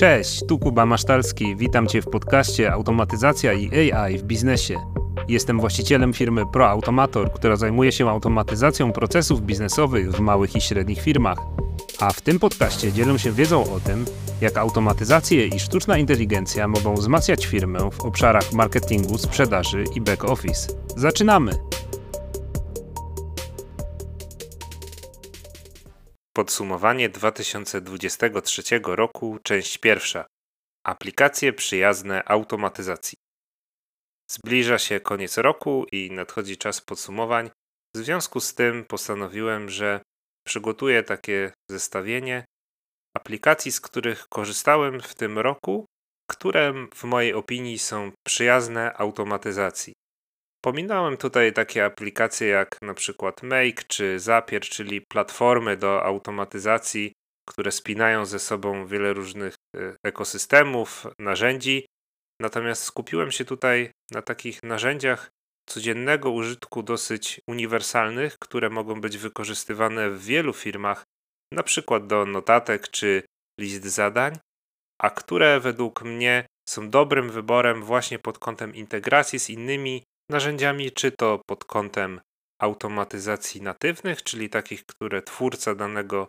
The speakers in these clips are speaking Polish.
Cześć, tu Kuba Masztalski. Witam Cię w podcaście Automatyzacja i AI w biznesie. Jestem właścicielem firmy ProAutomator, która zajmuje się automatyzacją procesów biznesowych w małych i średnich firmach. A w tym podcaście dzielę się wiedzą o tym, jak automatyzacje i sztuczna inteligencja mogą wzmacniać firmę w obszarach marketingu, sprzedaży i back office. Zaczynamy! Podsumowanie 2023 roku, część pierwsza. Aplikacje przyjazne automatyzacji. Zbliża się koniec roku i nadchodzi czas podsumowań. W związku z tym postanowiłem, że przygotuję takie zestawienie aplikacji, z których korzystałem w tym roku, które w mojej opinii są przyjazne automatyzacji. Pominąłem tutaj takie aplikacje jak na przykład Make czy Zapier, czyli platformy do automatyzacji, które spinają ze sobą wiele różnych e, ekosystemów, narzędzi. Natomiast skupiłem się tutaj na takich narzędziach codziennego użytku dosyć uniwersalnych, które mogą być wykorzystywane w wielu firmach, na przykład do notatek czy list zadań, a które według mnie są dobrym wyborem właśnie pod kątem integracji z innymi narzędziami, czy to pod kątem automatyzacji natywnych, czyli takich, które twórca danego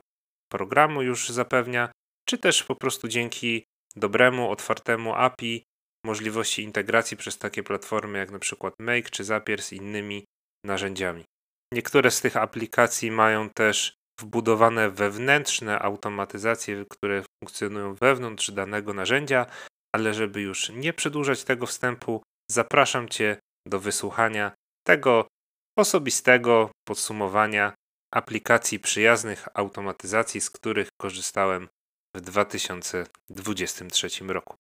programu już zapewnia, czy też po prostu dzięki dobremu, otwartemu API możliwości integracji przez takie platformy jak przykład Make czy Zapier z innymi narzędziami. Niektóre z tych aplikacji mają też wbudowane wewnętrzne automatyzacje, które funkcjonują wewnątrz danego narzędzia, ale żeby już nie przedłużać tego wstępu, zapraszam Cię do wysłuchania tego osobistego podsumowania aplikacji przyjaznych automatyzacji, z których korzystałem w 2023 roku.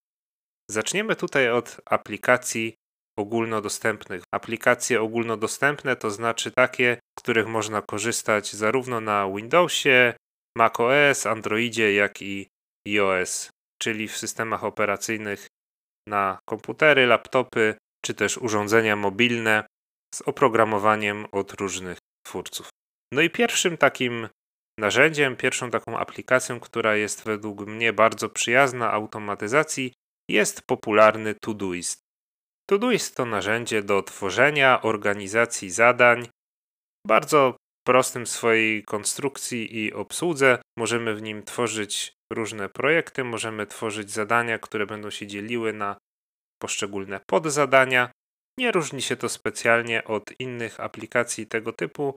Zaczniemy tutaj od aplikacji ogólnodostępnych. Aplikacje ogólnodostępne to znaczy takie, z których można korzystać zarówno na Windowsie, macOS, Androidzie, jak i iOS, czyli w systemach operacyjnych na komputery, laptopy, czy też urządzenia mobilne z oprogramowaniem od różnych twórców. No i pierwszym takim narzędziem, pierwszą taką aplikacją, która jest według mnie bardzo przyjazna automatyzacji, jest popularny Todoist. Todoist to narzędzie do tworzenia, organizacji zadań, bardzo prostym swojej konstrukcji i obsłudze. Możemy w nim tworzyć różne projekty, możemy tworzyć zadania, które będą się dzieliły na poszczególne podzadania. Nie różni się to specjalnie od innych aplikacji tego typu.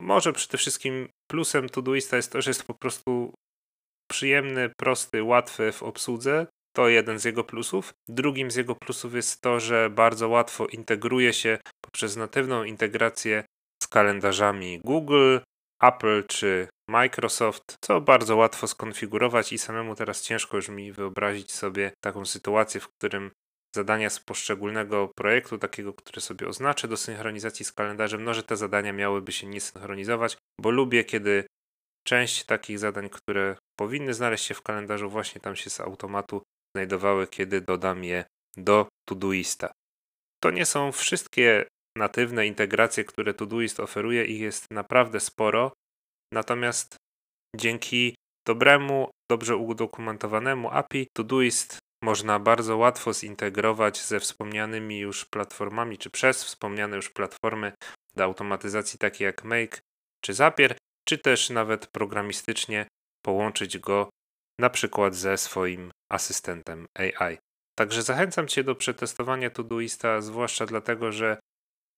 Może przede wszystkim plusem Todoista jest to, że jest po prostu przyjemny, prosty, łatwy w obsłudze. To jeden z jego plusów. Drugim z jego plusów jest to, że bardzo łatwo integruje się poprzez natywną integrację z kalendarzami Google, Apple czy Microsoft, co bardzo łatwo skonfigurować i samemu teraz ciężko już mi wyobrazić sobie taką sytuację, w którym zadania z poszczególnego projektu, takiego, który sobie oznaczę do synchronizacji z kalendarzem, no że te zadania miałyby się nie synchronizować, bo lubię, kiedy część takich zadań, które powinny znaleźć się w kalendarzu, właśnie tam się z automatu znajdowały, kiedy dodam je do Todoista. To nie są wszystkie natywne integracje, które Todoist oferuje, ich jest naprawdę sporo, natomiast dzięki dobremu, dobrze udokumentowanemu API Todoist można bardzo łatwo zintegrować ze wspomnianymi już platformami, czy przez wspomniane już platformy do automatyzacji, takie jak Make czy Zapier, czy też nawet programistycznie połączyć go na przykład ze swoim asystentem AI. Także zachęcam Cię do przetestowania Todoista, zwłaszcza dlatego, że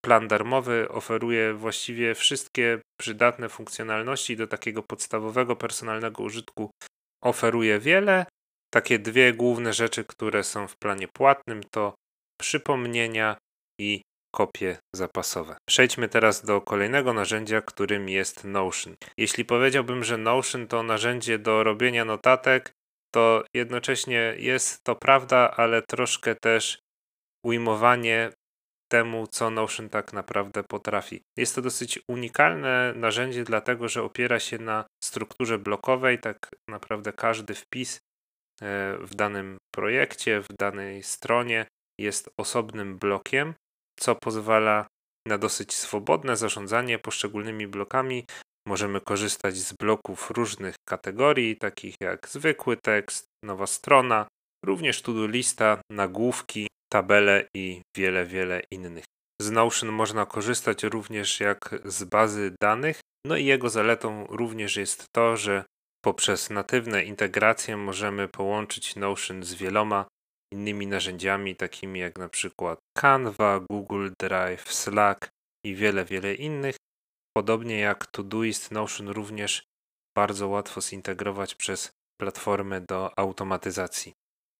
plan darmowy oferuje właściwie wszystkie przydatne funkcjonalności do takiego podstawowego personalnego użytku. Oferuje wiele, takie dwie główne rzeczy, które są w planie płatnym, to przypomnienia i kopie zapasowe. Przejdźmy teraz do kolejnego narzędzia, którym jest Notion. Jeśli powiedziałbym, że Notion to narzędzie do robienia notatek, to jednocześnie jest to prawda, ale troszkę też ujmowanie temu, co Notion tak naprawdę potrafi. Jest to dosyć unikalne narzędzie, dlatego że opiera się na strukturze blokowej. Tak naprawdę każdy wpis w danym projekcie, w danej stronie jest osobnym blokiem, co pozwala na dosyć swobodne zarządzanie poszczególnymi blokami. możemy korzystać z bloków różnych kategorii, takich jak zwykły tekst, nowa strona, również to-do lista, nagłówki, tabele i wiele, wiele innych. Z Notion można korzystać również jak z bazy danych, no i jego zaletą również jest to, że poprzez natywne integracje możemy połączyć Notion z wieloma innymi narzędziami, takimi jak na przykład Canva, Google Drive, Slack i wiele, wiele innych. Podobnie jak Todoist, Notion również bardzo łatwo zintegrować przez platformę do automatyzacji.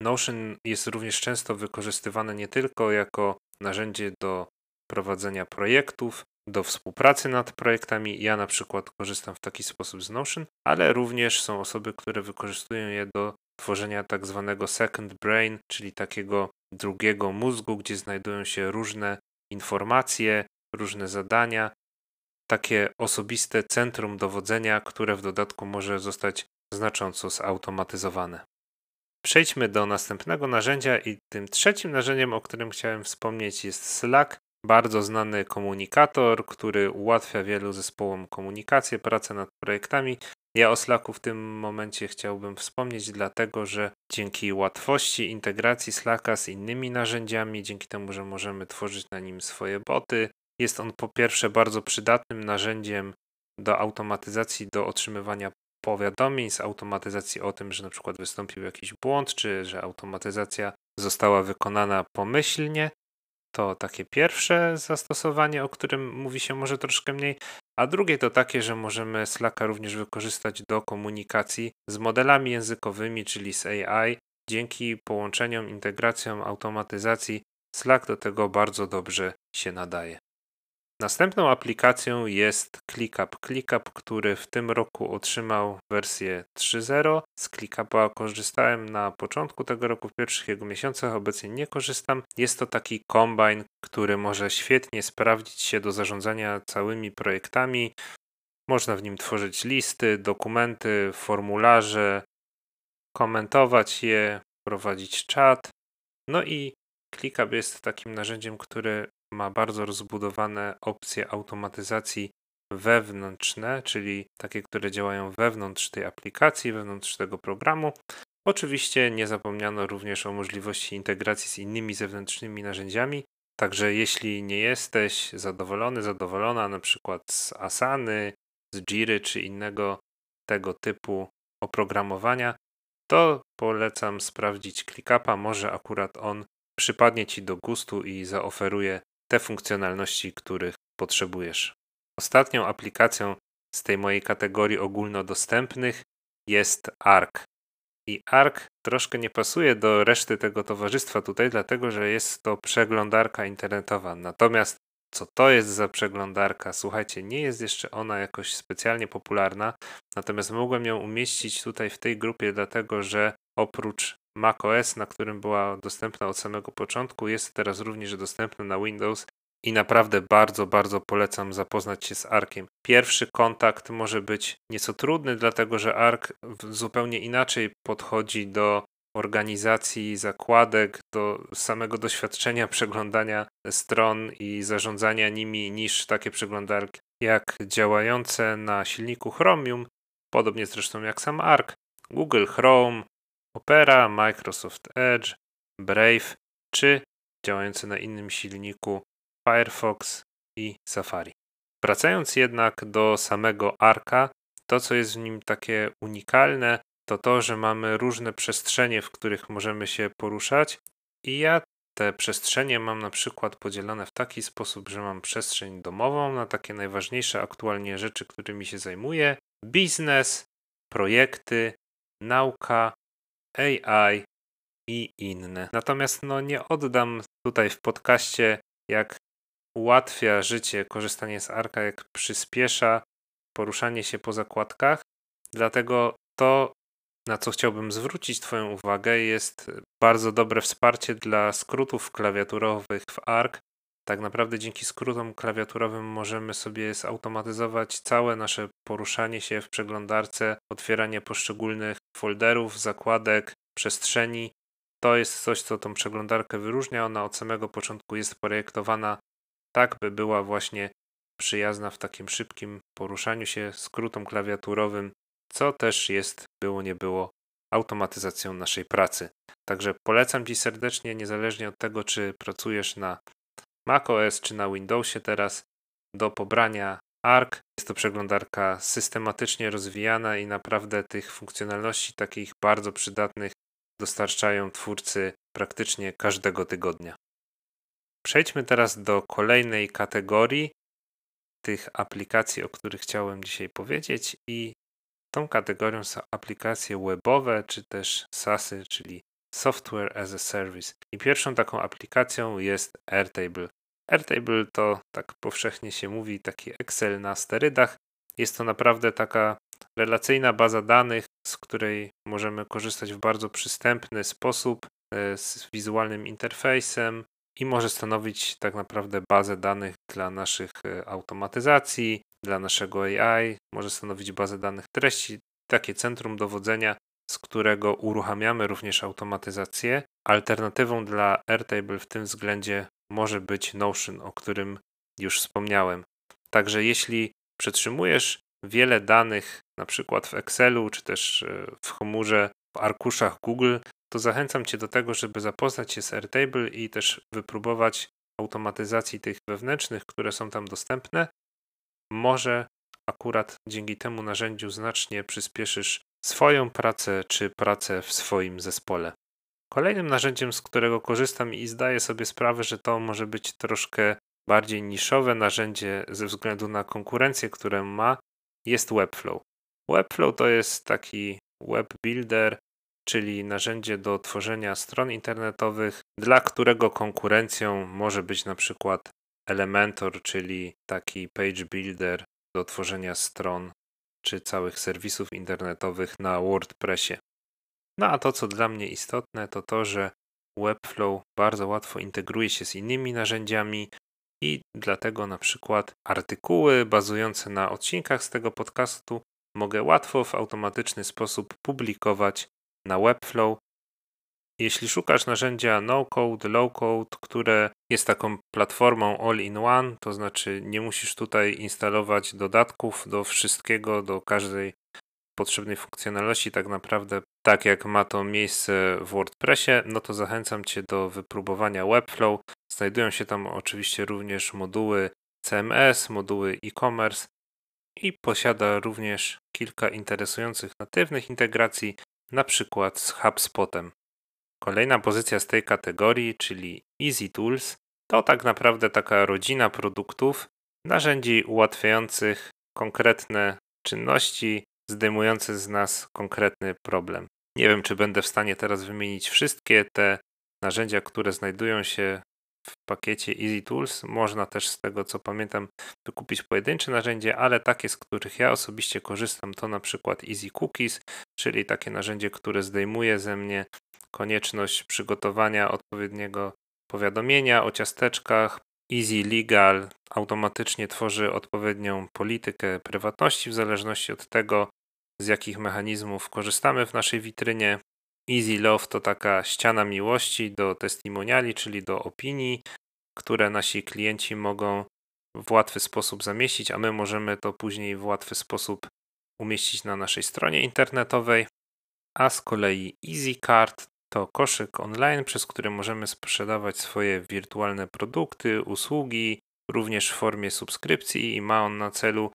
Notion jest również często wykorzystywane nie tylko jako narzędzie do prowadzenia projektów, do współpracy nad projektami. Ja na przykład korzystam w taki sposób z Notion, ale również są osoby, które wykorzystują je do tworzenia tak zwanego second brain, czyli takiego drugiego mózgu, gdzie znajdują się różne informacje, różne zadania, takie osobiste centrum dowodzenia, które w dodatku może zostać znacząco zautomatyzowane. Przejdźmy do następnego narzędzia i tym trzecim narzędziem, o którym chciałem wspomnieć jest Slack, bardzo znany komunikator, który ułatwia wielu zespołom komunikację, pracę nad projektami. Ja o Slacku w tym momencie chciałbym wspomnieć, dlatego że dzięki łatwości integracji Slacka z innymi narzędziami, dzięki temu, że możemy tworzyć na nim swoje boty, jest on po pierwsze bardzo przydatnym narzędziem do automatyzacji, do otrzymywania powiadomień z automatyzacji o tym, że na przykład wystąpił jakiś błąd, czy że automatyzacja została wykonana pomyślnie. To takie pierwsze zastosowanie, o którym mówi się może troszkę mniej, a drugie to takie, że możemy Slacka również wykorzystać do komunikacji z modelami językowymi, czyli z AI. Dzięki połączeniom, integracjom, automatyzacji Slack do tego bardzo dobrze się nadaje. Następną aplikacją jest ClickUp. ClickUp, który w tym roku otrzymał wersję 3.0. Z ClickUpa korzystałem na początku tego roku, w pierwszych jego miesiącach, obecnie nie korzystam. Jest to taki kombine, który może świetnie sprawdzić się do zarządzania całymi projektami. Można w nim tworzyć listy, dokumenty, formularze, komentować je, prowadzić czat. No i ClickUp jest takim narzędziem, które ma bardzo rozbudowane opcje automatyzacji wewnętrzne, czyli takie, które działają wewnątrz tej aplikacji, wewnątrz tego programu. Oczywiście nie zapomniano również o możliwości integracji z innymi zewnętrznymi narzędziami. Także jeśli nie jesteś zadowolony, zadowolona na przykład z Asany, z Jiry czy innego tego typu oprogramowania, to polecam sprawdzić ClickUpa. Może akurat on przypadnie Ci do gustu i zaoferuje te funkcjonalności, których potrzebujesz. Ostatnią aplikacją z tej mojej kategorii ogólnodostępnych jest ARC. I ARC troszkę nie pasuje do reszty tego towarzystwa tutaj, dlatego że jest to przeglądarka internetowa. Natomiast co to jest za przeglądarka? Słuchajcie, nie jest jeszcze ona jakoś specjalnie popularna, natomiast mogłem ją umieścić tutaj w tej grupie, dlatego że oprócz macOS, na którym była dostępna od samego początku, jest teraz również dostępna na Windows i naprawdę bardzo, bardzo polecam zapoznać się z Arkiem. Pierwszy kontakt może być nieco trudny, dlatego że Ark zupełnie inaczej podchodzi do organizacji zakładek, do samego doświadczenia przeglądania stron i zarządzania nimi niż takie przeglądarki jak działające na silniku Chromium, podobnie zresztą jak sam Ark, Google Chrome, Opera, Microsoft Edge, Brave czy działający na innym silniku Firefox i Safari. Wracając jednak do samego Arka, to co jest w nim takie unikalne, to to, że mamy różne przestrzenie, w których możemy się poruszać i ja te przestrzenie mam na przykład podzielone w taki sposób, że mam przestrzeń domową na takie najważniejsze aktualnie rzeczy, którymi się zajmuję, biznes, projekty, nauka, AI i inne. Natomiast no, nie oddam tutaj w podcaście, jak ułatwia życie korzystanie z Arka, jak przyspiesza poruszanie się po zakładkach. Dlatego to, na co chciałbym zwrócić Twoją uwagę, jest bardzo dobre wsparcie dla skrótów klawiaturowych w ARC. Tak naprawdę dzięki skrótom klawiaturowym możemy sobie zautomatyzować całe nasze poruszanie się w przeglądarce, otwieranie poszczególnych folderów, zakładek, przestrzeni. To jest coś, co tą przeglądarkę wyróżnia. Ona od samego początku jest projektowana tak, by była właśnie przyjazna w takim szybkim poruszaniu się skrótom klawiaturowym, co też jest, było nie było, automatyzacją naszej pracy. Także polecam Ci serdecznie, niezależnie od tego, czy pracujesz na macOS czy na Windowsie teraz, do pobrania ARC. Jest to przeglądarka systematycznie rozwijana i naprawdę tych funkcjonalności takich bardzo przydatnych dostarczają twórcy praktycznie każdego tygodnia. Przejdźmy teraz do kolejnej kategorii tych aplikacji, o których chciałem dzisiaj powiedzieć i tą kategorią są aplikacje webowe, czy też SaaSy, czyli Software as a Service. I pierwszą taką aplikacją jest Airtable. Airtable to, tak powszechnie się mówi, taki Excel na sterydach. Jest to naprawdę taka relacyjna baza danych, z której możemy korzystać w bardzo przystępny sposób, e, z wizualnym interfejsem i może stanowić tak naprawdę bazę danych dla naszych e, automatyzacji, dla naszego AI, może stanowić bazę danych treści, takie centrum dowodzenia, z którego uruchamiamy również automatyzację. Alternatywą dla Airtable w tym względzie może być Notion, o którym już wspomniałem. Także jeśli przetrzymujesz wiele danych, na przykład w Excelu, czy też e, w chmurze, w arkuszach Google, to zachęcam Cię do tego, żeby zapoznać się z Airtable i też wypróbować automatyzacji tych wewnętrznych, które są tam dostępne. Może akurat dzięki temu narzędziu znacznie przyspieszysz swoją pracę czy pracę w swoim zespole. Kolejnym narzędziem, z którego korzystam i zdaję sobie sprawę, że to może być troszkę bardziej niszowe narzędzie ze względu na konkurencję, którą ma, jest Webflow. Webflow to jest taki web builder, czyli narzędzie do tworzenia stron internetowych, dla którego konkurencją może być na przykład Elementor, czyli taki page builder do tworzenia stron czy całych serwisów internetowych na WordPressie. No a to, co dla mnie istotne, to to, że Webflow bardzo łatwo integruje się z innymi narzędziami i dlatego na przykład artykuły bazujące na odcinkach z tego podcastu mogę łatwo w automatyczny sposób publikować na Webflow. Jeśli szukasz narzędzia no-code, low-code, które jest taką platformą all-in-one, to znaczy nie musisz tutaj instalować dodatków do wszystkiego, do każdej potrzebnej funkcjonalności, tak naprawdę tak jak ma to miejsce w WordPressie, no to zachęcam Cię do wypróbowania Webflow. Znajdują się tam oczywiście również moduły CMS, moduły e-commerce i posiada również kilka interesujących natywnych integracji, na przykład z HubSpotem. Kolejna pozycja z tej kategorii, czyli Easy Tools, to tak naprawdę taka rodzina produktów, narzędzi ułatwiających konkretne czynności, zdejmujące z nas konkretny problem. Nie wiem, czy będę w stanie teraz wymienić wszystkie te narzędzia, które znajdują się w pakiecie Easy Tools. Można też z tego co pamiętam wykupić pojedyncze narzędzie, ale takie, z których ja osobiście korzystam, to na przykład Easy Cookies, czyli takie narzędzie, które zdejmuje ze mnie konieczność przygotowania odpowiedniego powiadomienia o ciasteczkach. Easy Legal automatycznie tworzy odpowiednią politykę prywatności w zależności od tego, z jakich mechanizmów korzystamy w naszej witrynie. Easy Love to taka ściana miłości do testimoniali, czyli do opinii, które nasi klienci mogą w łatwy sposób zamieścić, a my możemy to później w łatwy sposób umieścić na naszej stronie internetowej. A z kolei Easy Card to koszyk online, przez który możemy sprzedawać swoje wirtualne produkty, usługi, również w formie subskrypcji i ma on na celu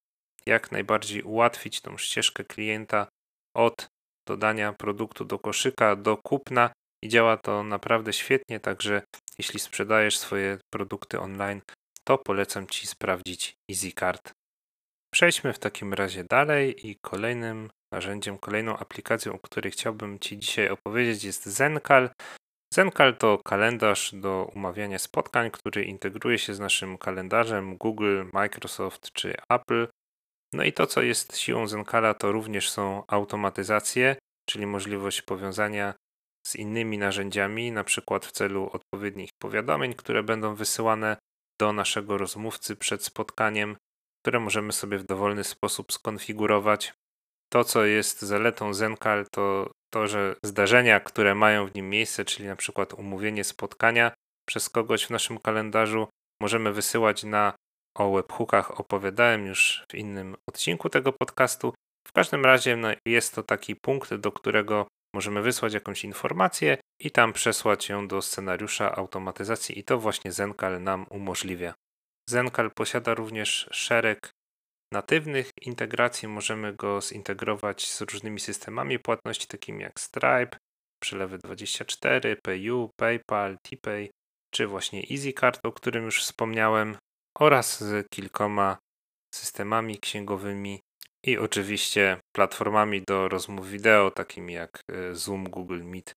jak najbardziej ułatwić tą ścieżkę klienta od dodania produktu do koszyka do kupna i działa to naprawdę świetnie, także jeśli sprzedajesz swoje produkty online, to polecam Ci sprawdzić EasyCard. Przejdźmy w takim razie dalej i kolejnym narzędziem, kolejną aplikacją, o której chciałbym Ci dzisiaj opowiedzieć jest Zencal. Zencal to kalendarz do umawiania spotkań, który integruje się z naszym kalendarzem Google, Microsoft czy Apple. No i to, co jest siłą Zencala, to również są automatyzacje, czyli możliwość powiązania z innymi narzędziami, na przykład w celu odpowiednich powiadomień, które będą wysyłane do naszego rozmówcy przed spotkaniem, które możemy sobie w dowolny sposób skonfigurować. To, co jest zaletą Zencal, to to, że zdarzenia, które mają w nim miejsce, czyli na przykład umówienie spotkania przez kogoś w naszym kalendarzu, możemy wysyłać na o webhookach opowiadałem już w innym odcinku tego podcastu. W każdym razie no, jest to taki punkt, do którego możemy wysłać jakąś informację i tam przesłać ją do scenariusza automatyzacji i to właśnie Zenkal nam umożliwia. Zenkal posiada również szereg natywnych integracji. Możemy go zintegrować z różnymi systemami płatności, takimi jak Stripe, Przelewy24, PayU, PayPal, TPay, czy właśnie EasyCard, o którym już wspomniałem, oraz z kilkoma systemami księgowymi i oczywiście platformami do rozmów wideo, takimi jak e, Zoom, Google Meet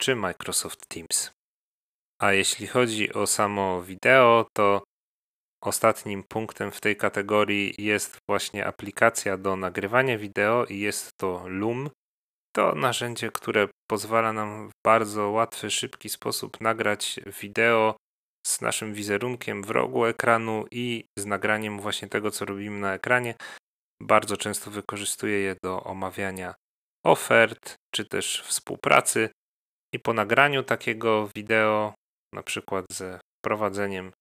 czy Microsoft Teams. A jeśli chodzi o samo wideo, to ostatnim punktem w tej kategorii jest właśnie aplikacja do nagrywania wideo i jest to Loom. To narzędzie, które pozwala nam w bardzo łatwy, szybki sposób nagrać wideo z naszym wizerunkiem w rogu ekranu i z nagraniem właśnie tego, co robimy na ekranie. Bardzo często wykorzystuję je do omawiania ofert czy też współpracy. I po nagraniu takiego wideo, na przykład ze wprowadzeniem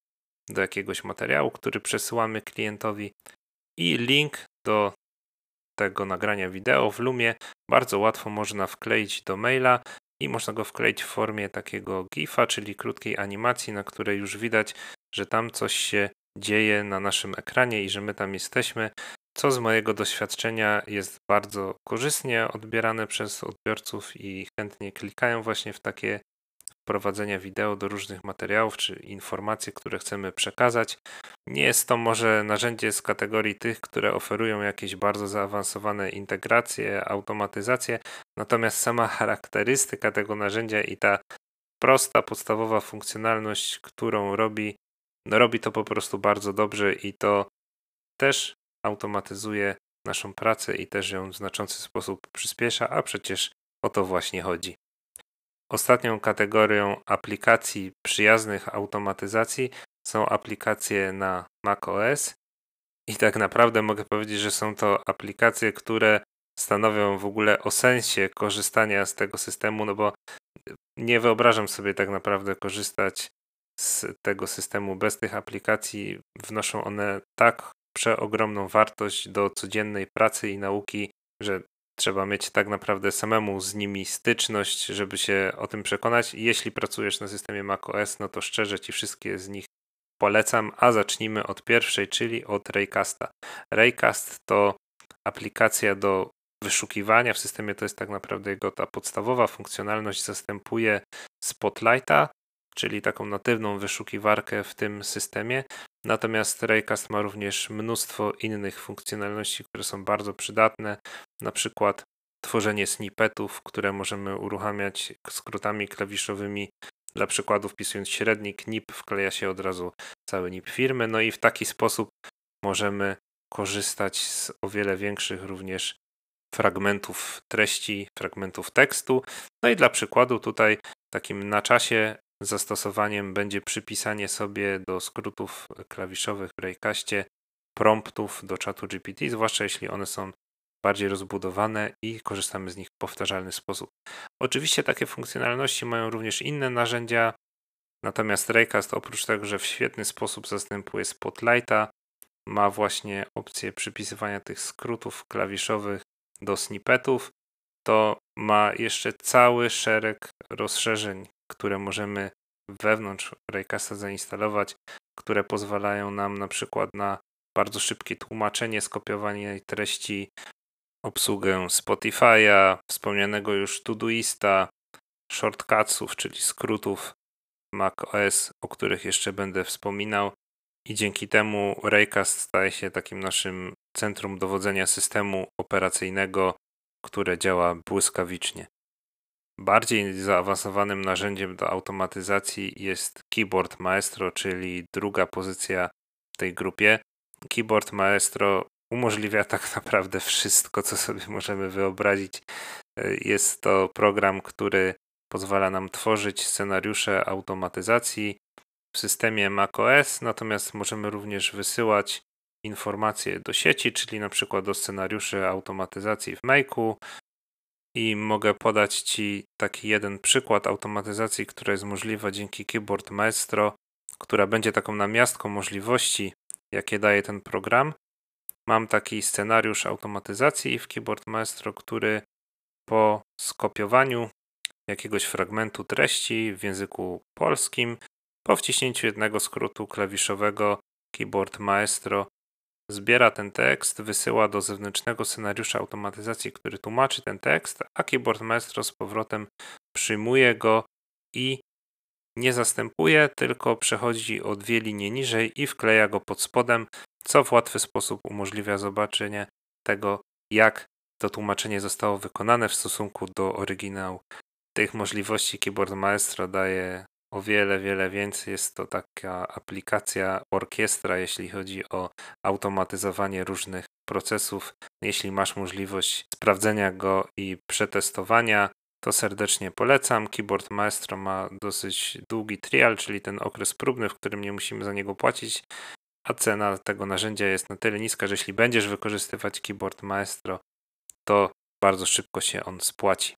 do jakiegoś materiału, który przesyłamy klientowi, i link do tego nagrania wideo w Lumie bardzo łatwo można wkleić do maila i można go wkleić w formie takiego GIFa, czyli krótkiej animacji, na której już widać, że tam coś się dzieje na naszym ekranie i że my tam jesteśmy, co z mojego doświadczenia jest bardzo korzystnie odbierane przez odbiorców i chętnie klikają właśnie w takie wprowadzenia wideo do różnych materiałów czy informacji, które chcemy przekazać. Nie jest to może narzędzie z kategorii tych, które oferują jakieś bardzo zaawansowane integracje, automatyzacje, natomiast sama charakterystyka tego narzędzia i ta prosta, podstawowa funkcjonalność, którą robi, no robi to po prostu bardzo dobrze i to też automatyzuje naszą pracę i też ją w znaczący sposób przyspiesza, a przecież o to właśnie chodzi. Ostatnią kategorią aplikacji przyjaznych automatyzacji są aplikacje na macOS i tak naprawdę mogę powiedzieć, że są to aplikacje, które stanowią w ogóle o sensie korzystania z tego systemu, no bo nie wyobrażam sobie tak naprawdę korzystać z tego systemu bez tych aplikacji. Wnoszą one tak przeogromną wartość do codziennej pracy i nauki, że trzeba mieć tak naprawdę samemu z nimi styczność, żeby się o tym przekonać. Jeśli pracujesz na systemie macOS, no to szczerze Ci wszystkie z nich polecam, a zacznijmy od pierwszej, czyli od Raycasta. Raycast to aplikacja do wyszukiwania w systemie, to jest tak naprawdę jego ta podstawowa funkcjonalność, zastępuje Spotlighta, czyli taką natywną wyszukiwarkę w tym systemie. Natomiast Raycast ma również mnóstwo innych funkcjonalności, które są bardzo przydatne, na przykład tworzenie snippetów, które możemy uruchamiać skrótami klawiszowymi. Dla przykładu wpisując średnik NIP wkleja się od razu cały NIP firmy, no i w taki sposób możemy korzystać z o wiele większych również fragmentów treści, fragmentów tekstu. No i dla przykładu tutaj takim na czasie zastosowaniem będzie przypisanie sobie do skrótów klawiszowych w Raycastie promptów do czatu GPT, zwłaszcza jeśli one są bardziej rozbudowane i korzystamy z nich w powtarzalny sposób. Oczywiście takie funkcjonalności mają również inne narzędzia, natomiast Raycast oprócz tego, że w świetny sposób zastępuje Spotlighta, ma właśnie opcję przypisywania tych skrótów klawiszowych do snippetów, to ma jeszcze cały szereg rozszerzeń, które możemy wewnątrz Raycasta zainstalować, które pozwalają nam na przykład na bardzo szybkie tłumaczenie, skopiowanie treści, obsługę Spotify'a, wspomnianego już Todoista, shortcutsów, czyli skrótów macOS, o których jeszcze będę wspominał. I dzięki temu Raycast staje się takim naszym centrum dowodzenia systemu operacyjnego, które działa błyskawicznie. Bardziej zaawansowanym narzędziem do automatyzacji jest Keyboard Maestro, czyli druga pozycja w tej grupie. Keyboard Maestro umożliwia tak naprawdę wszystko, co sobie możemy wyobrazić. Jest to program, który pozwala nam tworzyć scenariusze automatyzacji w systemie macOS, natomiast możemy również wysyłać informacje do sieci, czyli na przykład do scenariuszy automatyzacji w Make'u, i mogę podać Ci taki jeden przykład automatyzacji, która jest możliwa dzięki Keyboard Maestro, która będzie taką namiastką możliwości jakie daje ten program. Mam taki scenariusz automatyzacji w Keyboard Maestro, który po skopiowaniu jakiegoś fragmentu treści w języku polskim, po wciśnięciu jednego skrótu klawiszowego Keyboard Maestro zbiera ten tekst, wysyła do zewnętrznego scenariusza automatyzacji, który tłumaczy ten tekst, a Keyboard Maestro z powrotem przyjmuje go i nie zastępuje, tylko przechodzi o dwie linie niżej i wkleja go pod spodem, co w łatwy sposób umożliwia zobaczenie tego, jak to tłumaczenie zostało wykonane w stosunku do oryginału. Tych możliwości Keyboard Maestro daje o wiele, wiele więcej. Jest to taka aplikacja orkiestra, jeśli chodzi o automatyzowanie różnych procesów. Jeśli masz możliwość sprawdzenia go i przetestowania, to serdecznie polecam. Keyboard Maestro ma dosyć długi trial, czyli ten okres próbny, w którym nie musimy za niego płacić, a cena tego narzędzia jest na tyle niska, że jeśli będziesz wykorzystywać Keyboard Maestro, to bardzo szybko się on spłaci.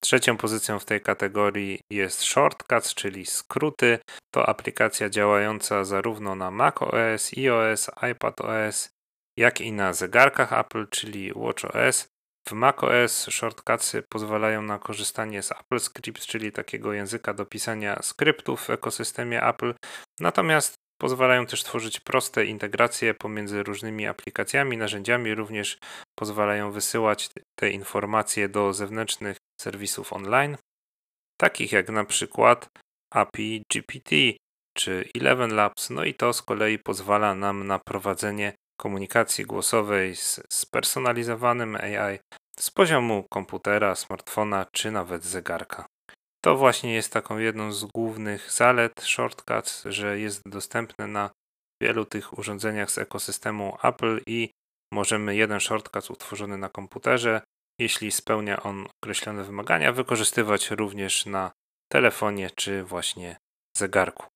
Trzecią pozycją w tej kategorii jest Shortcuts, czyli skróty. To aplikacja działająca zarówno na macOS, iOS, iPadOS, jak i na zegarkach Apple, czyli WatchOS. W macOS shortcutsy pozwalają na korzystanie z Apple Script, czyli takiego języka do pisania skryptów w ekosystemie Apple. Natomiast pozwalają też tworzyć proste integracje pomiędzy różnymi aplikacjami, narzędziami, również pozwalają wysyłać te informacje do zewnętrznych serwisów online, takich jak na przykład API GPT czy Eleven Labs. No i to z kolei pozwala nam na prowadzenie komunikacji głosowej z spersonalizowanym AI z poziomu komputera, smartfona czy nawet zegarka. To właśnie jest taką jedną z głównych zalet Shortcuts, że jest dostępny na wielu tych urządzeniach z ekosystemu Apple i możemy jeden shortcut utworzony na komputerze, jeśli spełnia on określone wymagania, wykorzystywać również na telefonie czy właśnie zegarku.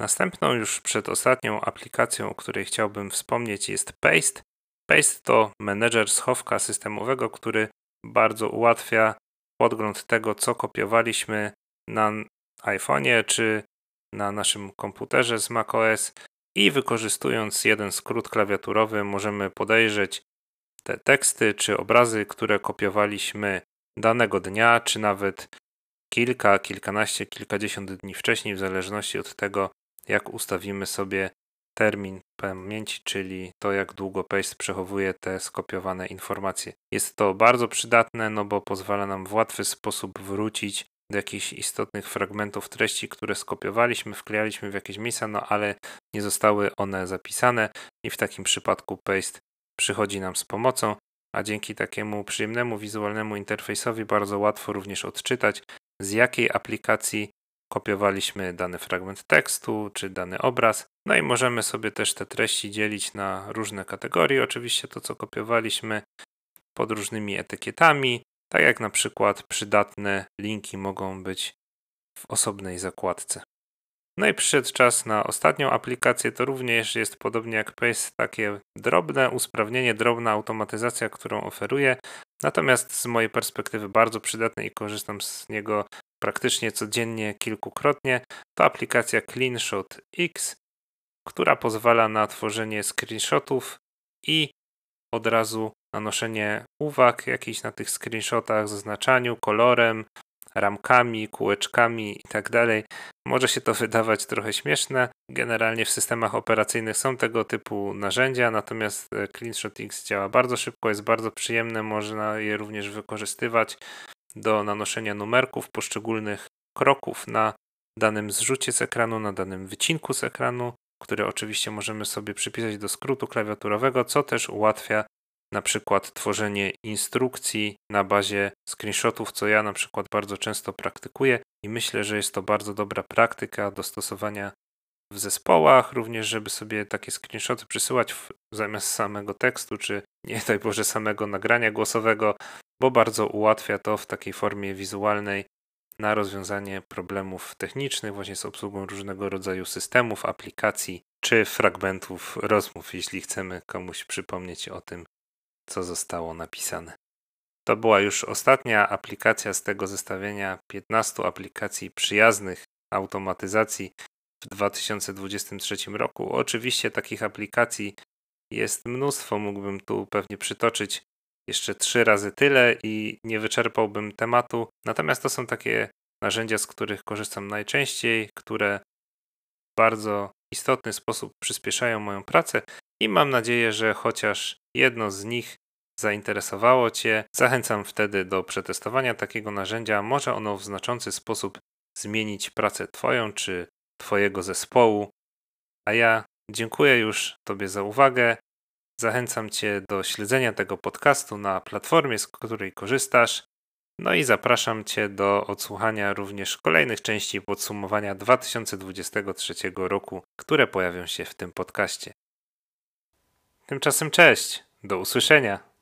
Następną już przedostatnią aplikacją, o której chciałbym wspomnieć jest Paste. Paste to menedżer schowka systemowego, który bardzo ułatwia podgląd tego, co kopiowaliśmy na iPhone'ie czy na naszym komputerze z macOS i wykorzystując jeden skrót klawiaturowy możemy podejrzeć te teksty czy obrazy, które kopiowaliśmy danego dnia, czy nawet kilka, kilkanaście, kilkadziesiąt dni wcześniej, w zależności od tego, jak ustawimy sobie termin pamięci, czyli to, jak długo Paste przechowuje te skopiowane informacje. Jest to bardzo przydatne, no bo pozwala nam w łatwy sposób wrócić do jakichś istotnych fragmentów treści, które skopiowaliśmy, wklejaliśmy w jakieś miejsca, no ale nie zostały one zapisane i w takim przypadku Paste przychodzi nam z pomocą, a dzięki takiemu przyjemnemu wizualnemu interfejsowi bardzo łatwo również odczytać, z jakiej aplikacji kopiowaliśmy dany fragment tekstu czy dany obraz. No i możemy sobie też te treści dzielić na różne kategorie. Oczywiście to, co kopiowaliśmy pod różnymi etykietami, tak jak na przykład przydatne linki mogą być w osobnej zakładce. No i przyszedł czas na ostatnią aplikację. To również jest podobnie jak Pace, takie drobne usprawnienie, drobna automatyzacja, którą oferuje. Natomiast z mojej perspektywy bardzo przydatne i korzystam z niego praktycznie codziennie, kilkukrotnie. To aplikacja CleanShot X, która pozwala na tworzenie screenshotów i od razu nanoszenie uwag jakichś na tych screenshotach, zaznaczaniu kolorem, ramkami, kółeczkami i tak. Może się to wydawać trochę śmieszne. Generalnie w systemach operacyjnych są tego typu narzędzia, natomiast e, CleanShot X działa bardzo szybko, jest bardzo przyjemne, można je również wykorzystywać do nanoszenia numerków poszczególnych kroków na danym zrzucie z ekranu, na danym wycinku z ekranu, który oczywiście możemy sobie przypisać do skrótu klawiaturowego, co też ułatwia na przykład tworzenie instrukcji na bazie screenshotów, co ja na przykład bardzo często praktykuję i myślę, że jest to bardzo dobra praktyka do stosowania w zespołach, również żeby sobie takie screenshoty przysyłać w, zamiast samego tekstu, czy nie daj Boże samego nagrania głosowego, bo bardzo ułatwia to w takiej formie wizualnej na rozwiązanie problemów technicznych właśnie z obsługą różnego rodzaju systemów, aplikacji czy fragmentów rozmów, jeśli chcemy komuś przypomnieć o tym, co zostało napisane. To była już ostatnia aplikacja z tego zestawienia 15 aplikacji przyjaznych automatyzacji w w 2023 roku. Oczywiście takich aplikacji jest mnóstwo, mógłbym tu pewnie przytoczyć jeszcze trzy razy tyle i nie wyczerpałbym tematu. Natomiast to są takie narzędzia, z których korzystam najczęściej, które w bardzo istotny sposób przyspieszają moją pracę i mam nadzieję, że chociaż jedno z nich zainteresowało Cię, zachęcam wtedy do przetestowania takiego narzędzia. Może ono w znaczący sposób zmienić pracę Twoją czy Twojego zespołu. A ja dziękuję już Tobie za uwagę. Zachęcam Cię do śledzenia tego podcastu na platformie, z której korzystasz. No i zapraszam Cię do odsłuchania również kolejnych części podsumowania 2023 roku, które pojawią się w tym podcaście. Tymczasem cześć, do usłyszenia.